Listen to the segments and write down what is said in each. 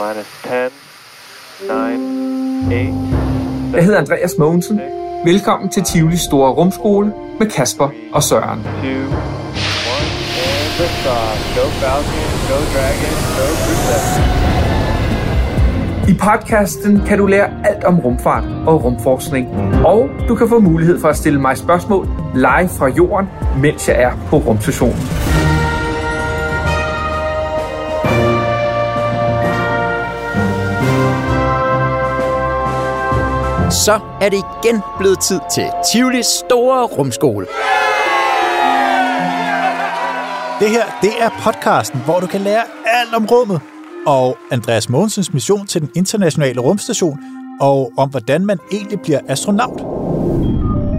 minus 10, 9, 8, Jeg hedder Andreas Mogensen. Velkommen til Tivoli Store Rumskole med Kasper og Søren. 2, 1, and lift off. Go Falcon, go Dragon, go Crew I podcasten kan du lære alt om rumfart og rumforskning. Og du kan få mulighed for at stille mig spørgsmål live fra jorden, mens jeg er på rumstationen. Så er det igen blevet tid til Tivolis store rumskole. Det her, det er podcasten, hvor du kan lære alt om rummet. Og Andreas Mogensens mission til den internationale rumstation, og om hvordan man egentlig bliver astronaut.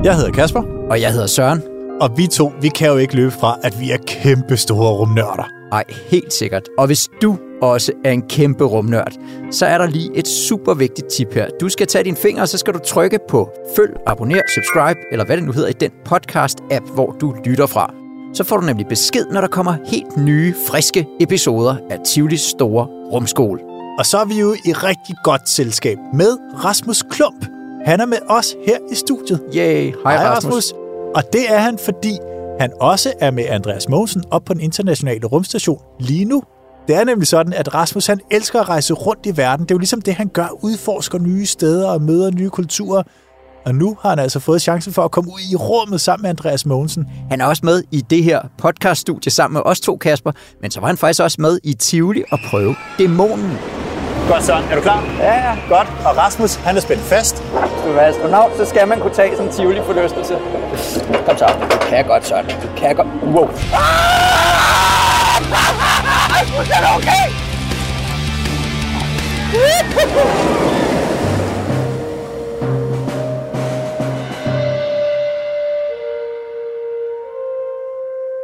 Jeg hedder Kasper, Og jeg hedder Søren. og vi to, vi kan jo ikke løbe fra, at vi er kæmpe store rumnørder. Ej, helt sikkert. Og hvis du også er en kæmpe rumnørd, så er der lige et super vigtigt tip her. Du skal tage dine fingre, og så skal du trykke på følg, abonner, subscribe, eller hvad det nu hedder i den podcast-app, hvor du lytter fra. Så får du nemlig besked, når der kommer helt nye, friske episoder af Tivolis store rumskole. Og så er vi jo i rigtig godt selskab med Rasmus Klump. Han er med os her i studiet. Yay! Hej, Rasmus. Rasmus. Og det er han, fordi han også er med Andreas Mogensen op på den internationale rumstation lige nu. Det er nemlig sådan, at Rasmus han elsker at rejse rundt i verden. Det er jo ligesom det, han gør, udforsker nye steder og møder nye kulturer. Og nu har han altså fået chancen for at komme ud i rummet sammen med Andreas Mogensen. Han er også med i det her podcaststudie sammen med os to, Kasper. Men så var han faktisk også med i Tivoli og prøve dæmonen. Godt, Søren. Er du klar? Ja, ja. Godt. Og Rasmus, han er spændt fast. Hvis du er astronaut, så skal man kunne tage sådan en tivoli forlystelse. Kom så. Du kan godt, Søren. Du kan godt. Wow. Er det okay?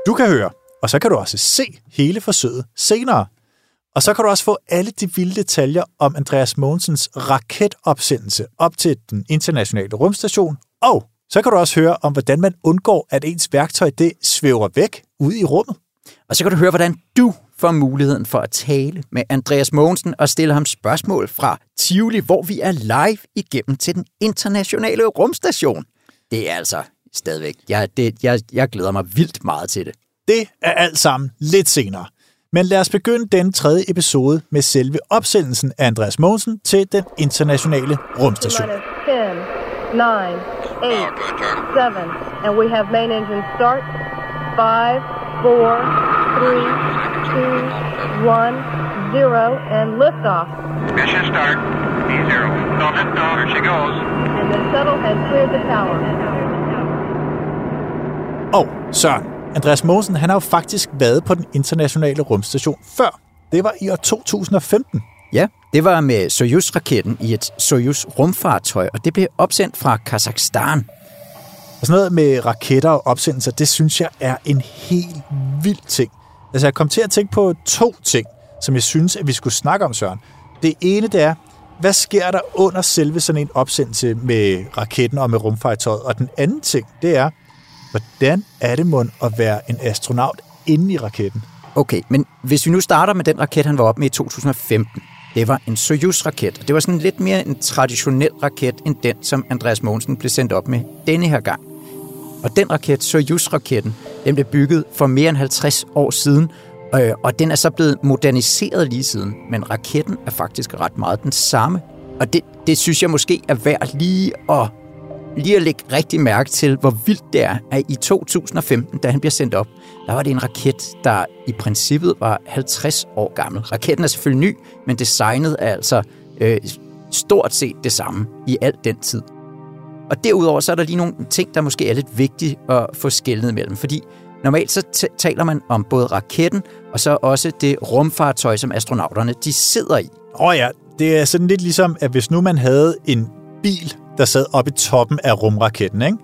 Du kan høre, og så kan du også se hele forsøget senere. Og så kan du også få alle de vilde detaljer om Andreas Mogensens raketopsendelse op til den internationale rumstation. Og så kan du også høre om, hvordan man undgår, at ens værktøj det svæver væk ude i rummet. Og så kan du høre, hvordan du får muligheden for at tale med Andreas Mogensen og stille ham spørgsmål fra Tivoli, hvor vi er live igennem til den internationale rumstation. Det er altså stadigvæk, jeg, det, jeg, jeg glæder mig vildt meget til det. Det er alt sammen lidt senere. Men lad os begynde den tredje episode med selve opsendelsen af Andreas Mogensen til den internationale rumstation. Minus 10, 9, 8, 7, and we have main engine start. 5, 4, 3, 2, 1, 0, and liftoff. Mission start. B0. No lift off. Here she goes. And the shuttle has cleared the tower. Og Søren, Andreas Mogensen, han har jo faktisk været på den internationale rumstation før. Det var i år 2015. Ja, det var med Soyuz-raketten i et Soyuz-rumfartøj, og det blev opsendt fra Kazakhstan. Og sådan noget med raketter og opsendelser, det synes jeg er en helt vild ting. Altså jeg kom til at tænke på to ting, som jeg synes, at vi skulle snakke om, Søren. Det ene, det er, hvad sker der under selve sådan en opsendelse med raketten og med rumfartøjet? Og den anden ting, det er, hvordan er det mon at være en astronaut inde i raketten? Okay, men hvis vi nu starter med den raket, han var op med i 2015. Det var en Soyuz-raket, og det var sådan lidt mere en traditionel raket, end den, som Andreas Mogensen blev sendt op med denne her gang. Og den raket, Soyuz-raketten, den blev bygget for mere end 50 år siden, øh, og den er så blevet moderniseret lige siden. Men raketten er faktisk ret meget den samme. Og det, det synes jeg måske er værd lige at, lige at lægge rigtig mærke til, hvor vildt det er, at i 2015, da han bliver sendt op, der var det en raket, der i princippet var 50 år gammel. Raketten er selvfølgelig ny, men designet er altså øh, stort set det samme i al den tid. Og derudover så er der lige nogle ting, der måske er lidt vigtige at få skældnet mellem, fordi normalt så t- taler man om både raketten og så også det rumfartøj, som astronauterne de sidder i. Åh oh ja, det er sådan lidt ligesom, at hvis nu man havde en bil, der sad oppe i toppen af rumraketten, ikke?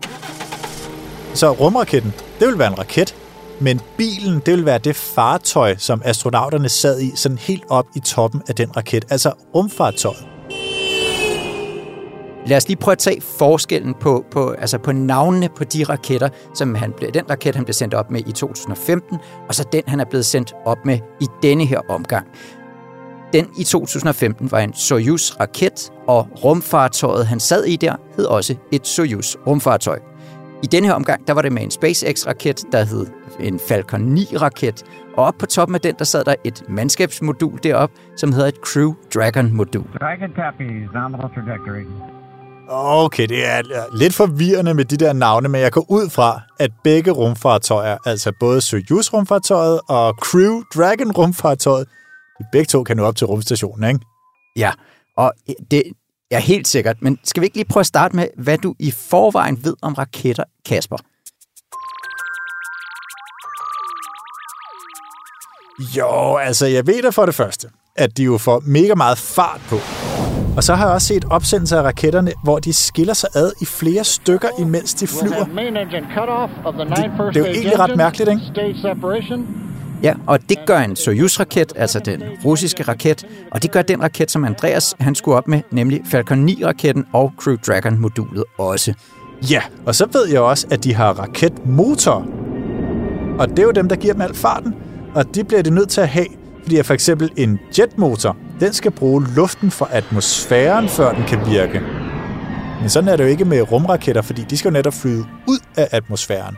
Så rumraketten, det vil være en raket, men bilen, det vil være det fartøj, som astronauterne sad i, sådan helt op i toppen af den raket, altså rumfartøjet. Lad os lige prøve at tage forskellen på, på, altså på navnene på de raketter, som han blev, den raket, han blev sendt op med i 2015, og så den, han er blevet sendt op med i denne her omgang. Den i 2015 var en Soyuz-raket, og rumfartøjet, han sad i der, hed også et Soyuz-rumfartøj. I denne her omgang, der var det med en SpaceX-raket, der hed en Falcon 9-raket, og op på toppen af den, der sad der et mandskabsmodul derop, som hedder et Crew Dragon-modul. Dragon copies, nominal trajectory. Okay, det er lidt forvirrende med de der navne, men jeg går ud fra, at begge rumfartøjer, altså både Soyuz-rumfartøjet og Crew Dragon-rumfartøjet, de begge to kan nå op til rumstationen, ikke? Ja, og det er helt sikkert. Men skal vi ikke lige prøve at starte med, hvad du i forvejen ved om raketter, Kasper? Jo, altså jeg ved da for det første, at de jo får mega meget fart på. Og så har jeg også set opsendelser af raketterne, hvor de skiller sig ad i flere stykker, imens de flyver. Det- det er jo egentlig ret mærkeligt, ikke? Ja, og det gør en Soyuz-raket, altså den russiske raket, og det gør den raket, som Andreas han skulle op med, nemlig Falcon 9-raketten og Crew Dragon-modulet også. Ja, og så ved jeg også, at de har raketmotor. Og det er jo dem, der giver dem al farten. Og de bliver de nødt til at have, fordi for eksempel en jetmotor, den skal bruge luften fra atmosfæren, før den kan virke. Men sådan er det jo ikke med rumraketter, fordi de skal jo netop flyde ud af atmosfæren.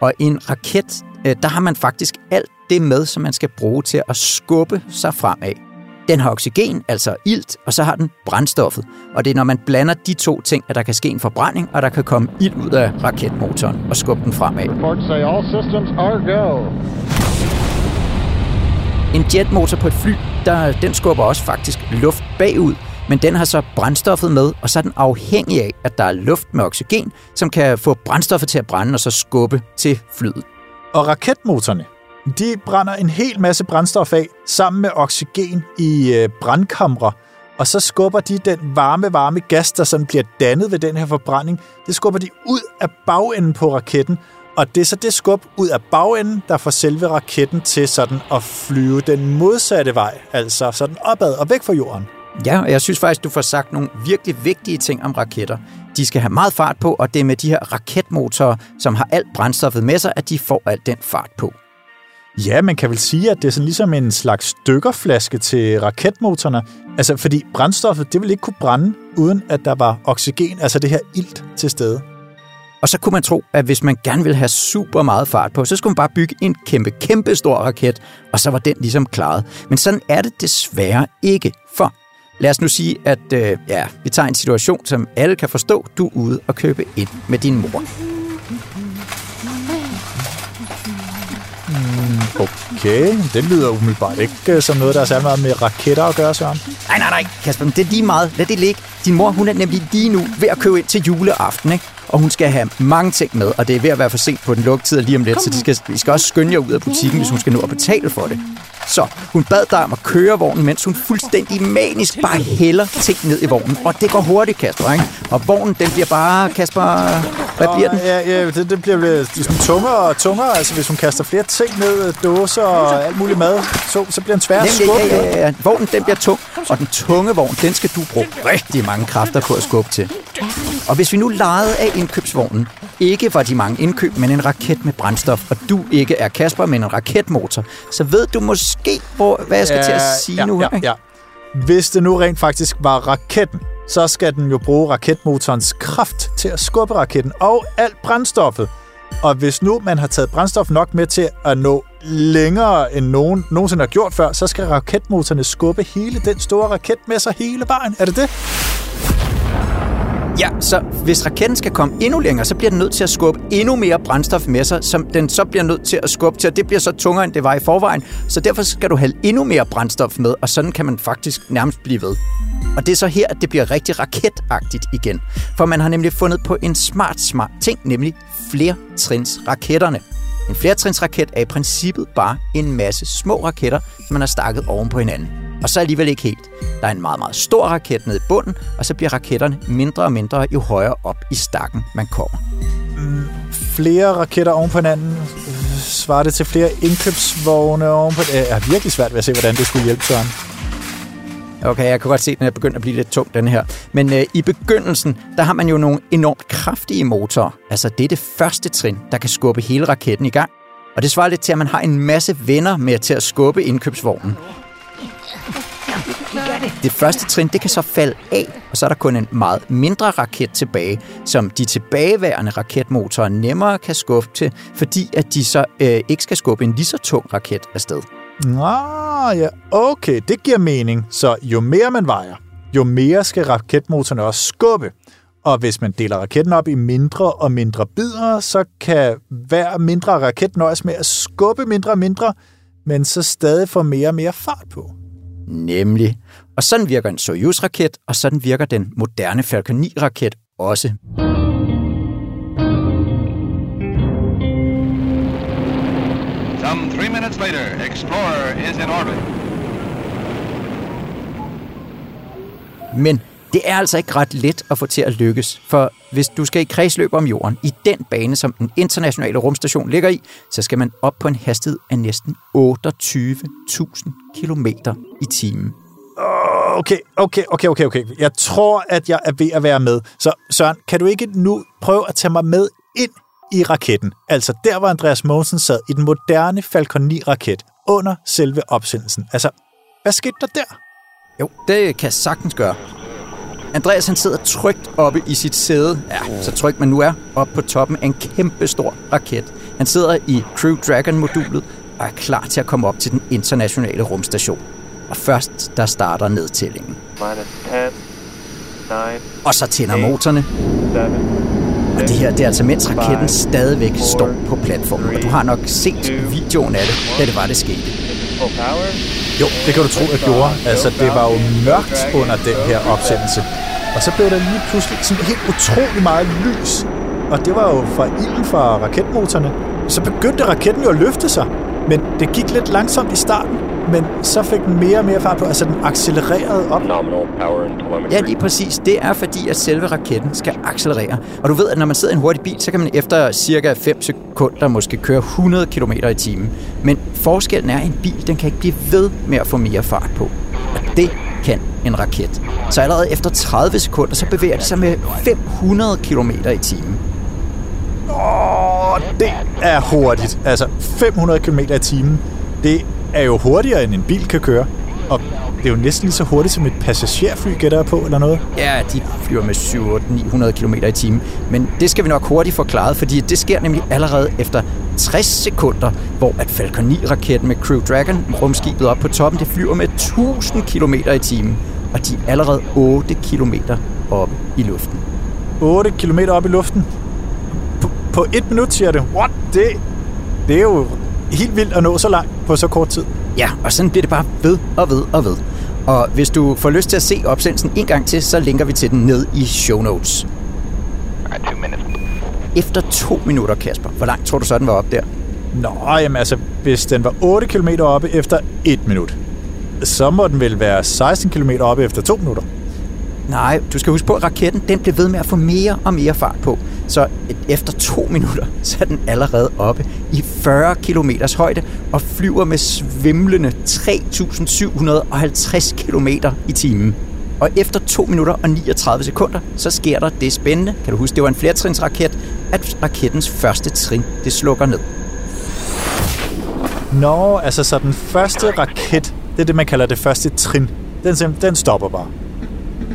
Og en raket, øh, der har man faktisk alt det med, som man skal bruge til at skubbe sig fremad. Den har oxygen, altså ilt, og så har den brændstoffet. Og det er, når man blander de to ting, at der kan ske en forbrænding, og der kan komme ild ud af raketmotoren og skubbe den fremad. En jetmotor på et fly, der, den skubber også faktisk luft bagud, men den har så brændstoffet med, og så er den afhængig af, at der er luft med oxygen, som kan få brændstoffet til at brænde og så skubbe til flyet. Og raketmotorerne, de brænder en hel masse brændstof af sammen med oxygen i øh, brandkamre, og så skubber de den varme, varme gas, der sådan bliver dannet ved den her forbrænding, det skubber de ud af bagenden på raketten, og det er så det skub ud af bagenden, der får selve raketten til sådan at flyve den modsatte vej, altså sådan opad og væk fra jorden. Ja, og jeg synes faktisk, du får sagt nogle virkelig vigtige ting om raketter. De skal have meget fart på, og det er med de her raketmotorer, som har alt brændstoffet med sig, at de får al den fart på. Ja, man kan vel sige, at det er sådan ligesom en slags dykkerflaske til raketmotorerne. Altså, fordi brændstoffet, det vil ikke kunne brænde, uden at der var oxygen, altså det her ilt til stede. Og så kunne man tro, at hvis man gerne ville have super meget fart på, så skulle man bare bygge en kæmpe, kæmpe stor raket, og så var den ligesom klaret. Men sådan er det desværre ikke, for lad os nu sige, at øh, ja, vi tager en situation, som alle kan forstå, du er ude og købe ind med din mor. Okay, det lyder umiddelbart ikke øh, som noget, der er særlig meget med raketter at gøre, Søren. Nej, nej, nej, Kasper, men det er lige meget. Lad det ligge. Din mor, hun er nemlig lige nu ved at købe ind til juleaften, ikke? Og hun skal have mange ting med, og det er ved at være for sent på den lukketid lige om lidt, så de skal, I skal også skynde jer ud af butikken, hvis hun skal nå at betale for det. Så hun bad dig om at køre vognen, mens hun fuldstændig manisk bare hælder ting ned i vognen. Og det går hurtigt, Kasper, ikke? Og vognen, den bliver bare, Kasper, hvad bliver den? Ja, ja det, det bliver sådan tungere og tungere. Altså, hvis hun kaster flere ting ned, dåser og alt muligt mad, så, så bliver den svær at skubbe. ja, ja, ja. Vognen, den bliver tung, og den tunge vogn, den skal du bruge rigtig mange kræfter på at skubbe til. Og hvis vi nu legede af indkøbsvognen, ikke var de mange indkøb, men en raket med brændstof, og du ikke er Kasper, men en raketmotor, så ved du måske, hvor, hvad jeg skal til at sige ja, nu. Ja, ja. Hvis det nu rent faktisk var raketten, så skal den jo bruge raketmotorens kraft til at skubbe raketten og alt brændstoffet. Og hvis nu man har taget brændstof nok med til at nå længere end nogen nogensinde har gjort før, så skal raketmotorerne skubbe hele den store raket med sig hele vejen. Er det det? Ja, så hvis raketten skal komme endnu længere, så bliver den nødt til at skubbe endnu mere brændstof med sig, som den så bliver nødt til at skubbe til, og det bliver så tungere, end det var i forvejen. Så derfor skal du have endnu mere brændstof med, og sådan kan man faktisk nærmest blive ved. Og det er så her, at det bliver rigtig raketagtigt igen. For man har nemlig fundet på en smart, smart ting, nemlig flertrinsraketterne. En flertrinsraket er i princippet bare en masse små raketter, som man har stakket oven på hinanden. Og så alligevel ikke helt. Der er en meget, meget stor raket nede i bunden, og så bliver raketterne mindre og mindre, jo højere op i stakken man kommer. Flere raketter oven på hinanden. Svarer det til flere indkøbsvogne oven på... Det er virkelig svært ved at se, hvordan det skulle hjælpe Søren. Okay, jeg kan godt se, at den er begyndt at blive lidt tung, den her. Men øh, i begyndelsen, der har man jo nogle enormt kraftige motorer. Altså, det er det første trin, der kan skubbe hele raketten i gang. Og det svarer lidt til, at man har en masse venner med til at skubbe indkøbsvognen. Det første trin, det kan så falde af, og så er der kun en meget mindre raket tilbage, som de tilbageværende raketmotorer nemmere kan skubbe til, fordi at de så øh, ikke skal skubbe en lige så tung raket afsted. Nå, ja, okay, det giver mening. Så jo mere man vejer, jo mere skal raketmotorerne også skubbe. Og hvis man deler raketten op i mindre og mindre bidder, så kan hver mindre raket nøjes med at skubbe mindre og mindre, men så stadig få mere og mere fart på. Nemlig. Og sådan virker en Soyuz-raket, og sådan virker den moderne Falcon 9-raket også. Some three minutes later, Explorer is in orbit. Men det er altså ikke ret let at få til at lykkes, for hvis du skal i kredsløb om jorden i den bane, som den internationale rumstation ligger i, så skal man op på en hastighed af næsten 28.000 km i timen. Okay, okay, okay, okay, okay. Jeg tror, at jeg er ved at være med. Så Søren, kan du ikke nu prøve at tage mig med ind i raketten? Altså der, hvor Andreas Mogensen sad i den moderne Falcon 9-raket under selve opsendelsen. Altså, hvad skete der der? Jo, det kan jeg sagtens gøre. Andreas han sidder trygt oppe i sit sæde, ja, så trygt man nu er, oppe på toppen af en kæmpe stor raket. Han sidder i Crew Dragon-modulet og er klar til at komme op til den internationale rumstation. Og først, der starter nedtællingen. Minus 10, 9, Og så tænder motorerne, 7, og det her det er altså mens raketten stadigvæk står på platformen. Og du har nok set videoen af det, da det var, det skete. Power. Jo, det kan du tro, jeg gjorde. Altså, det var jo mørkt under den her opsendelse. Og så blev der lige pludselig sådan helt utrolig meget lys. Og det var jo fra ilden fra raketmotorerne. Så begyndte raketten jo at løfte sig. Men det gik lidt langsomt i starten. Men så fik den mere og mere fart på. Altså, den accelererede op. Ja, lige præcis. Det er fordi, at selve raketten skal accelerere. Og du ved, at når man sidder i en hurtig bil, så kan man efter cirka 5 sekunder måske køre 100 km i timen. Men forskellen er, at en bil den kan ikke blive ved med at få mere fart på. Og det kan en raket. Så allerede efter 30 sekunder, så bevæger det sig med 500 km i timen. Åh, det er hurtigt. Altså, 500 km i timen. Det er jo hurtigere, end en bil kan køre. Og det er jo næsten lige så hurtigt som et passagerfly, gætter på, eller noget. Ja, de flyver med 700-900 km i timen. Men det skal vi nok hurtigt forklare, fordi det sker nemlig allerede efter 60 sekunder, hvor at Falcon 9-raketten med Crew Dragon, rumskibet op på toppen, det flyver med 1000 km i timen. Og de er allerede 8 km oppe i luften. 8 km op i luften. På, på et minut, siger det. What? Det, det er jo helt vildt at nå så langt på så kort tid. Ja, og sådan bliver det bare ved og ved og ved. Og hvis du får lyst til at se opsendelsen en gang til, så linker vi til den ned i show notes. Efter to minutter, Kasper, hvor langt tror du så, den var op der? Nå, jamen altså, hvis den var 8 km oppe efter 1 minut, så må den vel være 16 km oppe efter 2 minutter. Nej, du skal huske på, at raketten den bliver ved med at få mere og mere fart på. Så efter to minutter, så er den allerede oppe i 40 km højde og flyver med svimlende 3.750 km i timen. Og efter 2 minutter og 39 sekunder, så sker der det spændende, kan du huske, det var en flertrinsraket, at rakettens første trin, det slukker ned. Nå, altså så den første raket, det er det, man kalder det første trin. Den, den stopper bare.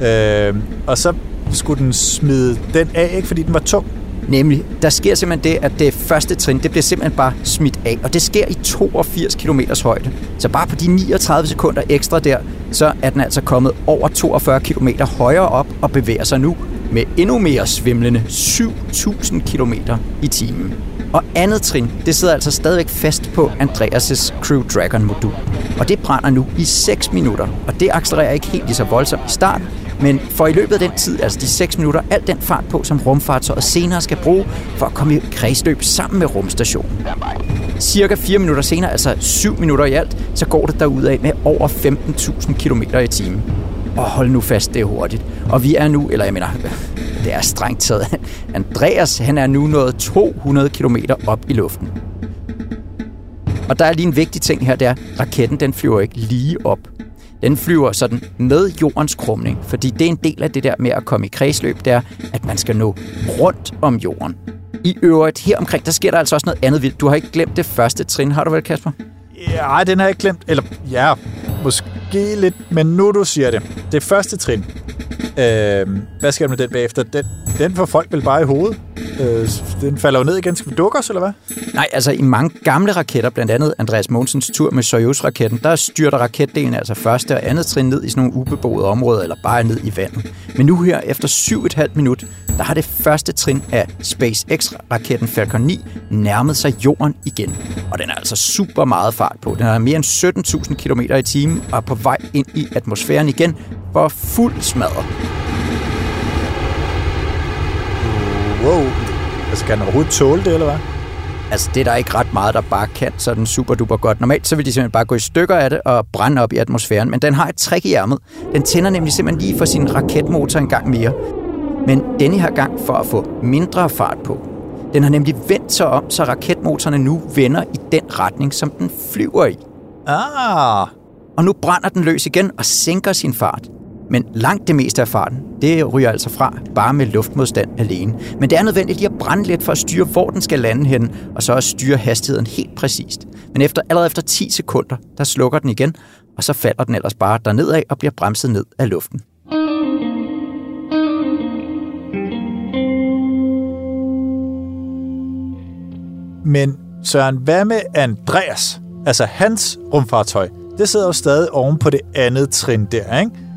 Øh, og så skulle den smide den af, ikke? fordi den var tung. Nemlig, der sker simpelthen det, at det første trin, det bliver simpelthen bare smidt af. Og det sker i 82 km højde. Så bare på de 39 sekunder ekstra der, så er den altså kommet over 42 km højere op og bevæger sig nu med endnu mere svimlende 7000 km i timen. Og andet trin, det sidder altså stadigvæk fast på Andreas' Crew Dragon modul. Og det brænder nu i 6 minutter, og det accelererer ikke helt lige så voldsomt i starten, men for i løbet af den tid, altså de 6 minutter, al den fart på, som rumfartøjet senere skal bruge for at komme i kredsløb sammen med rumstationen. Cirka 4 minutter senere, altså 7 minutter i alt, så går det derudad med over 15.000 km i timen. Og hold nu fast, det er hurtigt. Og vi er nu, eller jeg mener, det er strengt taget. Andreas, han er nu nået 200 km op i luften. Og der er lige en vigtig ting her, det er, raketten den flyver ikke lige op den flyver sådan med jordens krumning, fordi det er en del af det der med at komme i kredsløb, det er, at man skal nå rundt om jorden. I øvrigt, her omkring, der sker der altså også noget andet vildt. Du har ikke glemt det første trin, har du vel, Kasper? Ja, den har jeg ikke glemt. Eller, ja, måske lidt, men nu du siger det. Det første trin. Øh, hvad skal man med den bagefter? Den, den får folk vel bare i hovedet. Øh, den falder jo ned igen. Skal vi dukke os, eller hvad? Nej, altså i mange gamle raketter, blandt andet Andreas Mogensens tur med Soyuz-raketten, der styrter raketdelen altså første og andet trin ned i sådan nogle ubeboede områder, eller bare ned i vandet. Men nu her, efter 7,5 minut, der har det første trin af SpaceX-raketten Falcon 9 nærmet sig jorden igen. Og den er altså super meget fart på. Den er mere end 17.000 km i timen og er på vej ind i atmosfæren igen for fuld smadret. wow, altså kan den overhovedet tåle det, eller hvad? Altså, det er der ikke ret meget, der bare kan sådan super duper godt. Normalt så vil de simpelthen bare gå i stykker af det og brænde op i atmosfæren, men den har et trick i ærmet. Den tænder nemlig simpelthen lige for sin raketmotor en gang mere. Men denne her gang for at få mindre fart på. Den har nemlig vendt sig om, så raketmotorerne nu vender i den retning, som den flyver i. Ah! Og nu brænder den løs igen og sænker sin fart. Men langt det meste af farten, det ryger altså fra bare med luftmodstand alene. Men det er nødvendigt lige at brænde lidt for at styre, hvor den skal lande hen, og så at styre hastigheden helt præcist. Men efter, allerede efter 10 sekunder, der slukker den igen, og så falder den ellers bare dernedad og bliver bremset ned af luften. Men Søren, hvad med Andreas? Altså hans rumfartøj. Det sidder jo stadig oven på det andet trin der, ikke?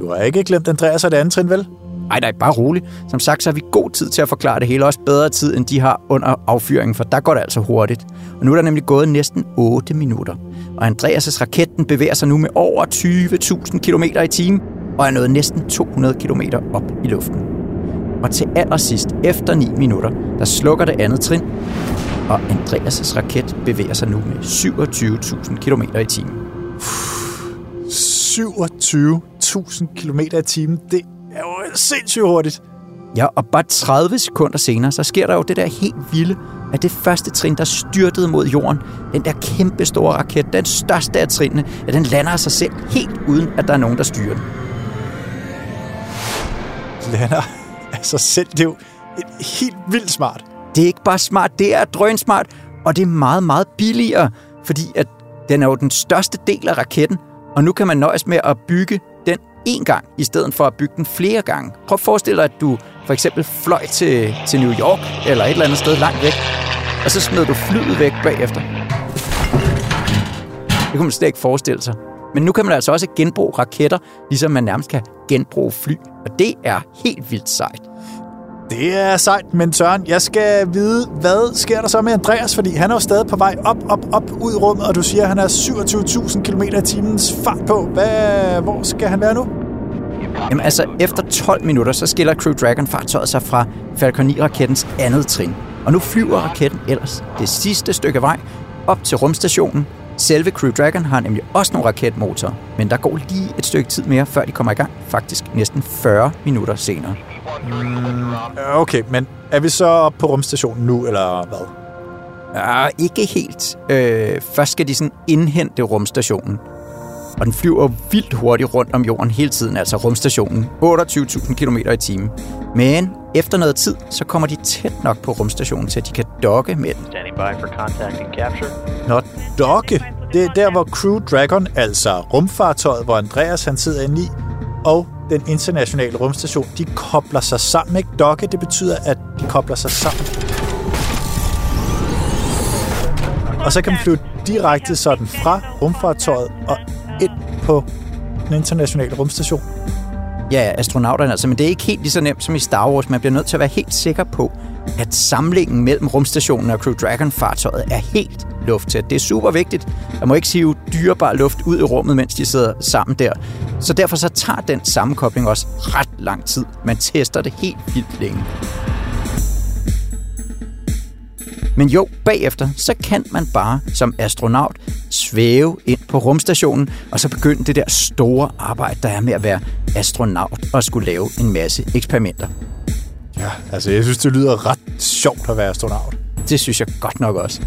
Du har ikke glemt Andreas og det andet trin, vel? Nej, nej, bare rolig. Som sagt, så har vi god tid til at forklare det hele, også bedre tid, end de har under affyringen, for der går det altså hurtigt. Og nu er der nemlig gået næsten 8 minutter. Og Andreas' raketten bevæger sig nu med over 20.000 km i timen, og er nået næsten 200 km op i luften. Og til allersidst, efter 9 minutter, der slukker det andet trin, og Andreas' raket bevæger sig nu med 27.000 km i timen. 27 1000 km i timen. Det er jo sindssygt hurtigt. Ja, og bare 30 sekunder senere, så sker der jo det der helt vilde, at det første trin, der styrtede mod jorden, den der kæmpe store raket, den største af trinene, at den lander af sig selv helt uden, at der er nogen, der styrer den. Lander af sig selv, det er jo helt vildt smart. Det er ikke bare smart, det er drønsmart, og det er meget, meget billigere, fordi at den er jo den største del af raketten, og nu kan man nøjes med at bygge én gang, i stedet for at bygge den flere gange. Prøv at forestille dig, at du for eksempel fløj til, til New York eller et eller andet sted langt væk, og så smed du flyet væk bagefter. Det kunne man slet ikke forestille sig. Men nu kan man altså også genbruge raketter, ligesom man nærmest kan genbruge fly. Og det er helt vildt sejt. Det er sejt, men Søren, jeg skal vide, hvad sker der så med Andreas? Fordi han er jo stadig på vej op, op, op ud i rummet, og du siger, at han har 27.000 km i timens fart på. Hvad, hvor skal han være nu? Jamen altså, efter 12 minutter, så skiller Crew Dragon-fartøjet sig fra Falcon 9-rakettens andet trin. Og nu flyver raketten ellers det sidste stykke vej op til rumstationen, Selve Crew Dragon har nemlig også nogle raketmotorer, men der går lige et stykke tid mere, før de kommer i gang. Faktisk næsten 40 minutter senere. Mm, okay, men er vi så på rumstationen nu, eller hvad? Ja, ikke helt. Øh, først skal de sådan indhente rumstationen. Og den flyver vildt hurtigt rundt om jorden hele tiden, altså rumstationen. 28.000 km i timen. Men efter noget tid, så kommer de tæt nok på rumstationen, til at de kan dokke med den. Når dokke, det er der, hvor Crew Dragon, altså rumfartøjet, hvor Andreas han sidder inde i, og den internationale rumstation, de kobler sig sammen. Ikke dokke, det betyder, at de kobler sig sammen. Og så kan man flyve direkte sådan fra rumfartøjet og ind på den internationale rumstation. Ja, astronauterne altså, men det er ikke helt lige så nemt som i Star Wars. Man bliver nødt til at være helt sikker på, at samlingen mellem rumstationen og Crew Dragon-fartøjet er helt lufttæt. Det er super vigtigt. Man må ikke sive dyrebar luft ud i rummet, mens de sidder sammen der. Så derfor så tager den sammenkobling også ret lang tid. Man tester det helt vildt længe. Men jo, bagefter, så kan man bare som astronaut svæve ind på rumstationen, og så begynde det der store arbejde, der er med at være astronaut og skulle lave en masse eksperimenter. Ja, altså jeg synes, det lyder ret sjovt at være astronaut. Det synes jeg godt nok også.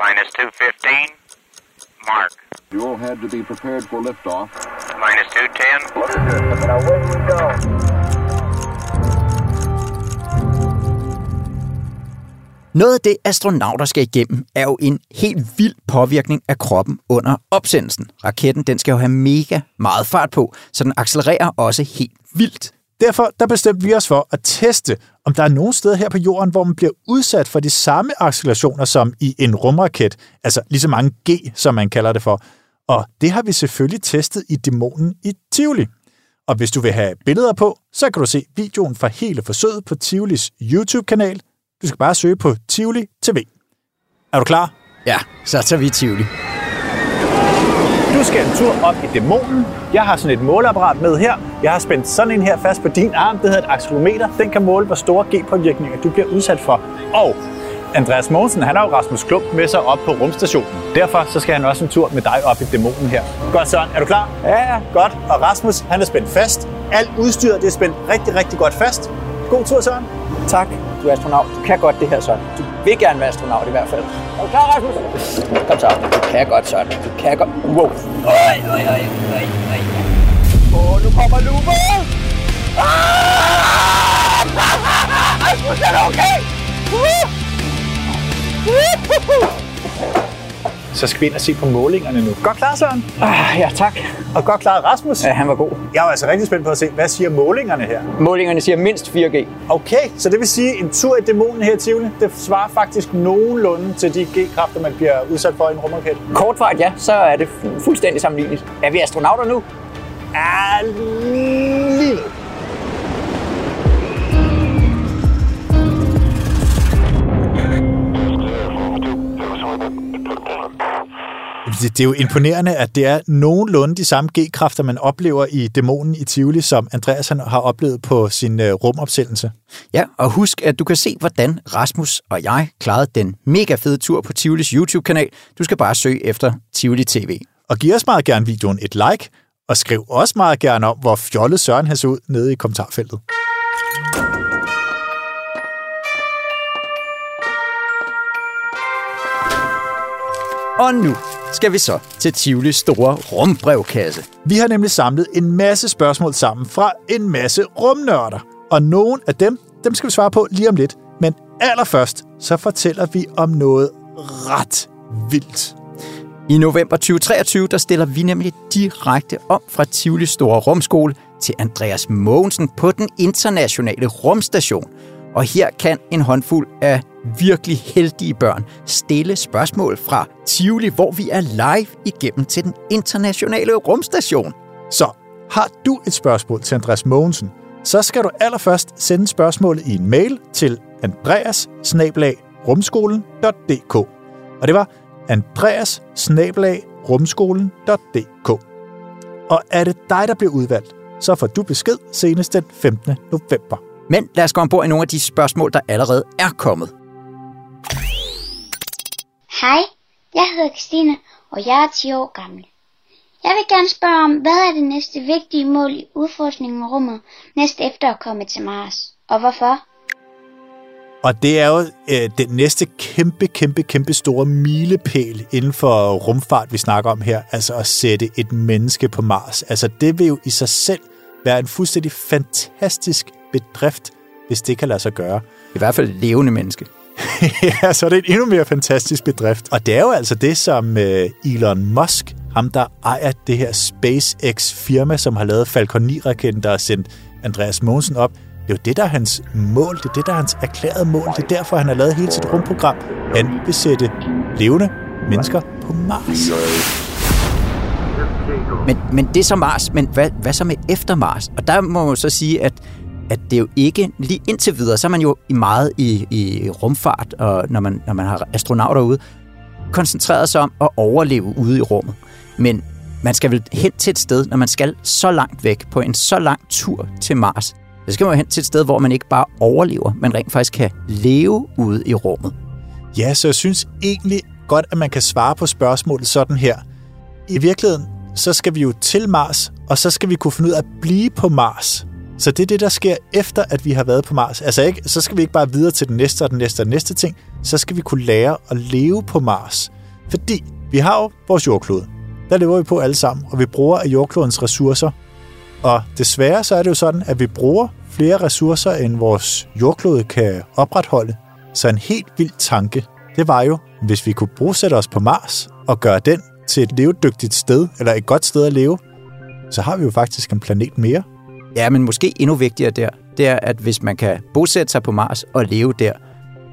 Minus 215. Mark. You all had to be prepared for liftoff. Minus 210. Now, away we go. Noget af det, astronauter skal igennem, er jo en helt vild påvirkning af kroppen under opsendelsen. Raketten den skal jo have mega meget fart på, så den accelererer også helt vildt. Derfor der bestemte vi os for at teste, om der er nogen steder her på jorden, hvor man bliver udsat for de samme accelerationer som i en rumraket, altså lige så mange G, som man kalder det for. Og det har vi selvfølgelig testet i dæmonen i Tivoli. Og hvis du vil have billeder på, så kan du se videoen fra hele forsøget på Tivolis YouTube-kanal. Du skal bare søge på Tivoli TV. Er du klar? Ja, så tager vi Tivoli. Du skal en tur op i dæmonen. Jeg har sådan et måleapparat med her. Jeg har spændt sådan en her fast på din arm. Det hedder et accelerometer. Den kan måle, hvor store G-påvirkninger du bliver udsat for. Og Andreas Mogensen, han har jo Rasmus Klump med sig op på rumstationen. Derfor så skal han også en tur med dig op i dæmonen her. Godt Søren, er du klar? Ja, ja. Godt. Og Rasmus, han er spændt fast. Alt udstyret det er spændt rigtig, rigtig godt fast. God tur, Søren. Tak, du er astronaut. Du kan godt det her, Søren. Du vil gerne være astronaut i hvert fald. Er du klar, Rasmus? Kom så. Du kan godt, Søren. Du kan godt. Wow. Øj, øj, øj, øj, øj. Åh, nu kommer Lupe! Ah! Rasmus, er du okay? Så skal vi ind og se på målingerne nu. Godt klar, Søren. Ah, ja, tak. Og godt klaret, Rasmus. Ja, han var god. Jeg er altså rigtig spændt på at se, hvad siger målingerne her? Målingerne siger mindst 4G. Okay, så det vil sige, at en tur i dæmonen her i Tivoli, det svarer faktisk nogenlunde til de G-kræfter, man bliver udsat for i en rumraket. Kortvarigt, ja, så er det fu- fuldstændig sammenligneligt. Er vi astronauter nu? Ja, lige Det, det er jo imponerende, at det er nogenlunde de samme G-kræfter, man oplever i dæmonen i Tivoli, som Andreas han har oplevet på sin uh, rumopsendelse. Ja, og husk, at du kan se, hvordan Rasmus og jeg klarede den mega fede tur på Tivolis YouTube-kanal. Du skal bare søge efter Tivoli TV. Og giv os meget gerne videoen et like, og skriv også meget gerne om, hvor fjollet Søren har set ud nede i kommentarfeltet. Og nu skal vi så til Tivolis store rumbrevkasse. Vi har nemlig samlet en masse spørgsmål sammen fra en masse rumnørder. Og nogle af dem, dem skal vi svare på lige om lidt. Men allerførst, så fortæller vi om noget ret vildt. I november 2023, der stiller vi nemlig direkte om fra Tivolis store rumskole til Andreas Mogensen på den internationale rumstation. Og her kan en håndfuld af virkelig heldige børn stille spørgsmål fra Tivoli, hvor vi er live igennem til den internationale rumstation. Så har du et spørgsmål til Andreas Mogensen, så skal du allerførst sende spørgsmålet i en mail til andreas rumskolen.dk. Og det var andreas rumskolen.dk. Og er det dig, der bliver udvalgt, så får du besked senest den 15. november. Men lad os gå ombord i nogle af de spørgsmål, der allerede er kommet. Hej, jeg hedder Christine, og jeg er 10 år gammel. Jeg vil gerne spørge om, hvad er det næste vigtige mål i udforskningen af rummet, næste efter at komme til Mars, og hvorfor? Og det er jo øh, den næste kæmpe, kæmpe, kæmpe store milepæl inden for rumfart, vi snakker om her. Altså at sætte et menneske på Mars. Altså det vil jo i sig selv være en fuldstændig fantastisk bedrift, hvis det kan lade sig gøre. I hvert fald levende menneske. ja, så er det en endnu mere fantastisk bedrift. Og det er jo altså det, som øh, Elon Musk, ham der ejer det her SpaceX-firma, som har lavet Falcon 9-raketten, der har sendt Andreas Mogensen op, det er jo det, der er hans mål. Det er det, der er hans erklærede mål. Det er derfor, han har lavet hele sit rumprogram. Han vil sætte levende mennesker på Mars. Men, men det er så Mars, men hvad, hvad så med efter Mars? Og der må man så sige, at, at det jo ikke lige indtil videre, så er man jo i meget i, i rumfart, og når man, når man har astronauter ude, koncentreret sig om at overleve ude i rummet. Men man skal vel hen til et sted, når man skal så langt væk på en så lang tur til Mars. Så skal man jo hen til et sted, hvor man ikke bare overlever, men rent faktisk kan leve ude i rummet. Ja, så jeg synes egentlig godt, at man kan svare på spørgsmålet sådan her. I virkeligheden, så skal vi jo til Mars, og så skal vi kunne finde ud af at blive på Mars. Så det er det, der sker efter, at vi har været på Mars. Altså ikke, så skal vi ikke bare videre til den næste og den næste og den næste ting. Så skal vi kunne lære at leve på Mars. Fordi vi har jo vores jordklode. Der lever vi på alle sammen, og vi bruger af jordklodens ressourcer. Og desværre så er det jo sådan, at vi bruger flere ressourcer, end vores jordklode kan opretholde. Så en helt vild tanke, det var jo, hvis vi kunne bosætte os på Mars og gøre den til et levedygtigt sted, eller et godt sted at leve, så har vi jo faktisk en planet mere. Ja, men måske endnu vigtigere der, det er, at hvis man kan bosætte sig på Mars og leve der,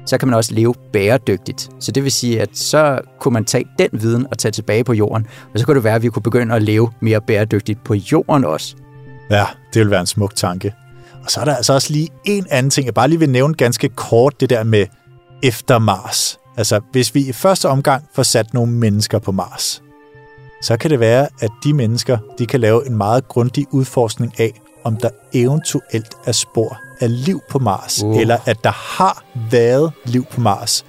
så kan man også leve bæredygtigt. Så det vil sige, at så kunne man tage den viden og tage tilbage på jorden, og så kunne det være, at vi kunne begynde at leve mere bæredygtigt på jorden også. Ja, det vil være en smuk tanke. Og så er der altså også lige en anden ting, jeg bare lige vil nævne ganske kort, det der med efter Mars. Altså, hvis vi i første omgang får sat nogle mennesker på Mars, så kan det være, at de mennesker de kan lave en meget grundig udforskning af, om der eventuelt er spor af liv på Mars, uh. eller at der har været liv på Mars.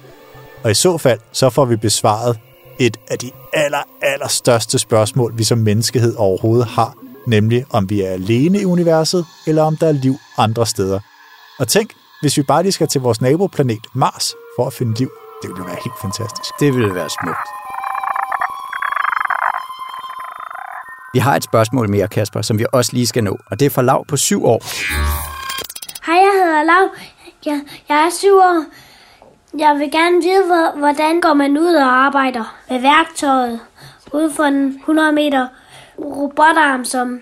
Og i så fald, så får vi besvaret et af de aller, aller største spørgsmål, vi som menneskehed overhovedet har, nemlig om vi er alene i universet, eller om der er liv andre steder. Og tænk, hvis vi bare lige skal til vores naboplanet Mars for at finde liv, det ville være helt fantastisk. Det ville være smukt. Vi har et spørgsmål mere, Kasper, som vi også lige skal nå, og det er fra Lav på syv år. Hej, jeg hedder Lav. Jeg, jeg er syv år. Jeg vil gerne vide, hvor, hvordan går man ud og arbejder med værktøjet ude for en 100 meter robotarm, som,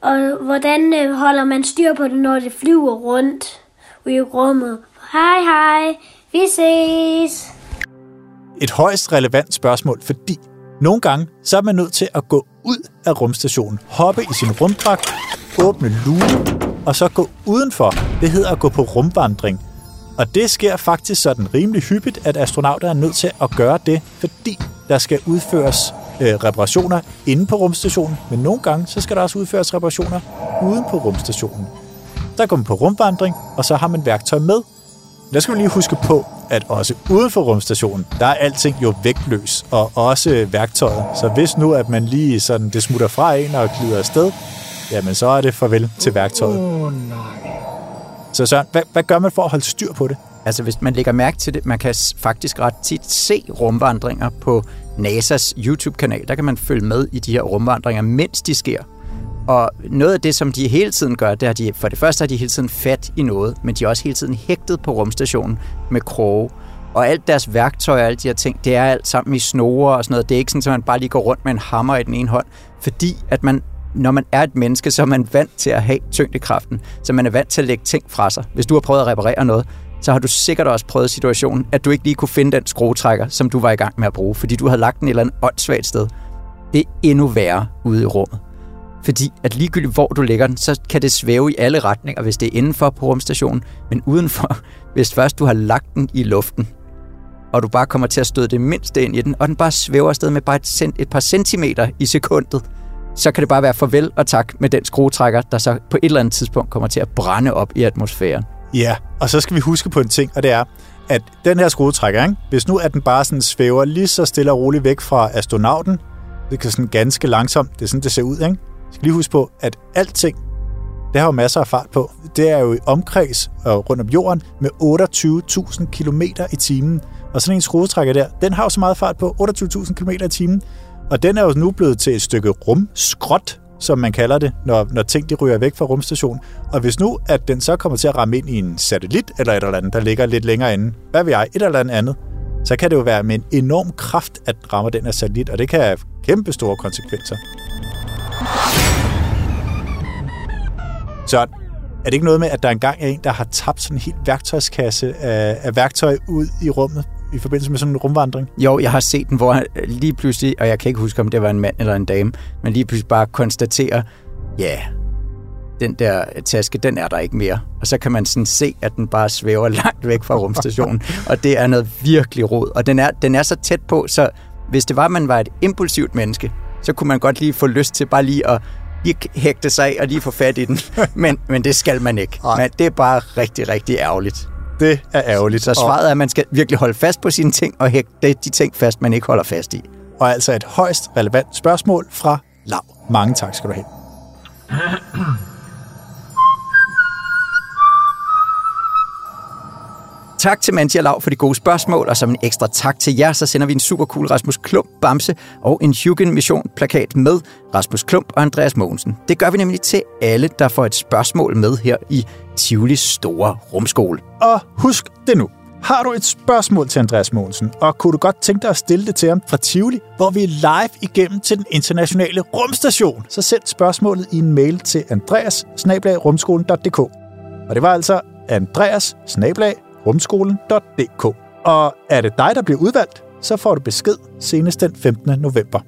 og hvordan øh, holder man styr på det, når det flyver rundt i rummet. Hej, hej. Vi ses. Et højst relevant spørgsmål, fordi nogle gange så er man nødt til at gå ud af rumstationen, hoppe i sin rumdragt, åbne lugen, og så gå udenfor. Det hedder at gå på rumvandring. Og det sker faktisk sådan rimelig hyppigt, at astronauter er nødt til at gøre det, fordi der skal udføres øh, reparationer inde på rumstationen, men nogle gange så skal der også udføres reparationer uden på rumstationen. Der går man på rumvandring, og så har man værktøj med. Der skal man lige huske på, at også uden for rumstationen, der er alting jo vægtløs, og også værktøjet. Så hvis nu, at man lige sådan, det smutter fra en og glider afsted, jamen så er det farvel til værktøjet. Oh, nej. Så Søren, hvad, hvad gør man for at holde styr på det? Altså hvis man lægger mærke til det, man kan faktisk ret tit se rumvandringer på NASA's YouTube-kanal. Der kan man følge med i de her rumvandringer, mens de sker. Og noget af det, som de hele tiden gør, det er, at de, for det første har de hele tiden fat i noget, men de er også hele tiden hægtet på rumstationen med kroge. Og alt deres værktøj og alle de her ting, det er alt sammen i snore og sådan noget. Det er ikke sådan, at man bare lige går rundt med en hammer i den ene hånd, fordi at man når man er et menneske, så er man vant til at have tyngdekraften, så man er vant til at lægge ting fra sig. Hvis du har prøvet at reparere noget, så har du sikkert også prøvet situationen, at du ikke lige kunne finde den skruetrækker, som du var i gang med at bruge, fordi du havde lagt den et eller andet åndssvagt sted. Det er endnu værre ude i rummet. Fordi at ligegyldigt hvor du lægger den, så kan det svæve i alle retninger, hvis det er indenfor på rumstationen, men udenfor, hvis først du har lagt den i luften, og du bare kommer til at støde det mindste ind i den, og den bare svæver afsted med bare et, cent, et par centimeter i sekundet, så kan det bare være farvel og tak med den skruetrækker, der så på et eller andet tidspunkt kommer til at brænde op i atmosfæren. Ja, og så skal vi huske på en ting, og det er, at den her skruetrækker, ikke? hvis nu at den bare sådan svæver lige så stille og roligt væk fra astronauten, det kan sådan ganske langsomt, det er sådan, det ser ud, ikke? Skal lige huske på, at alting, det har jo masser af fart på. Det er jo i omkreds og rundt om jorden med 28.000 km i timen. Og sådan en skruetrækker der, den har jo så meget fart på, 28.000 km i timen. Og den er jo nu blevet til et stykke rumskrot, som man kalder det, når, når ting de ryger væk fra rumstationen. Og hvis nu, at den så kommer til at ramme ind i en satellit eller et eller andet, der ligger lidt længere inde, hvad vil jeg, et eller andet andet, så kan det jo være med en enorm kraft, at ramme den her satellit, og det kan have kæmpe store konsekvenser. Så er det ikke noget med, at der engang er en, der har tabt sådan en helt værktøjskasse af, af værktøj ud i rummet i forbindelse med sådan en rumvandring? Jo, jeg har set den, hvor han lige pludselig, og jeg kan ikke huske, om det var en mand eller en dame, men lige pludselig bare konstaterer, ja, yeah, den der taske, den er der ikke mere. Og så kan man sådan se, at den bare svæver langt væk fra rumstationen, og det er noget virkelig rod. Og den er, den er så tæt på, så hvis det var, at man var et impulsivt menneske, så kunne man godt lige få lyst til bare lige at lige hægte sig af og lige få fat i den. Men, men det skal man ikke. Men det er bare rigtig, rigtig ærgerligt. Det er ærgerligt. Så svaret er, at man skal virkelig holde fast på sine ting og hægte de ting fast, man ikke holder fast i. Og altså et højst relevant spørgsmål fra Lav. Mange tak skal du have. Tak til Mantia Lav for de gode spørgsmål, og som en ekstra tak til jer, så sender vi en super cool Rasmus Klump Bamse og en Hugen Mission plakat med Rasmus Klump og Andreas Mogensen. Det gør vi nemlig til alle, der får et spørgsmål med her i Tivolis store rumskole. Og husk det nu. Har du et spørgsmål til Andreas Mogensen, og kunne du godt tænke dig at stille det til ham fra Tivoli, hvor vi er live igennem til den internationale rumstation, så send spørgsmålet i en mail til andreas Og det var altså andreas og er det dig, der bliver udvalgt, så får du besked senest den 15. november.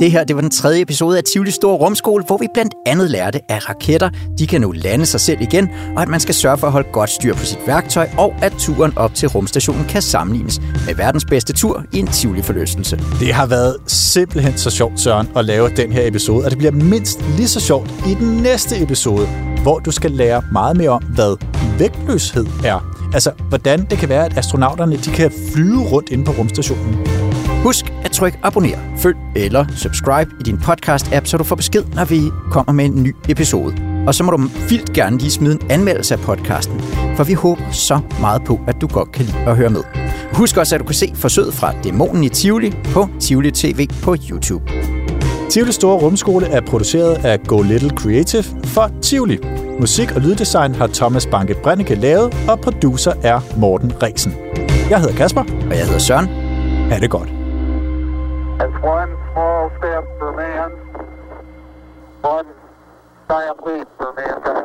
Det her det var den tredje episode af Tivoli Store Rumskole, hvor vi blandt andet lærte, at raketter de kan nu lande sig selv igen, og at man skal sørge for at holde godt styr på sit værktøj, og at turen op til rumstationen kan sammenlignes med verdens bedste tur i en Tivoli-forlystelse. Det har været simpelthen så sjovt, Søren, at lave den her episode, og det bliver mindst lige så sjovt i den næste episode, hvor du skal lære meget mere om, hvad vægtløshed er. Altså, hvordan det kan være, at astronauterne de kan flyve rundt inde på rumstationen. Husk at trykke abonner, følg eller subscribe i din podcast-app, så du får besked, når vi kommer med en ny episode. Og så må du vildt gerne lige smide en anmeldelse af podcasten, for vi håber så meget på, at du godt kan lide at høre med. Husk også, at du kan se forsøget fra Dæmonen i Tivoli på Tivoli TV på YouTube. Tivoli Store Rumskole er produceret af Go Little Creative for Tivoli. Musik og lyddesign har Thomas Banke Brennecke lavet, og producer er Morten Resen. Jeg hedder Kasper. Og jeg hedder Søren. Ha' det godt. It's one small step for man, one giant leap for mankind.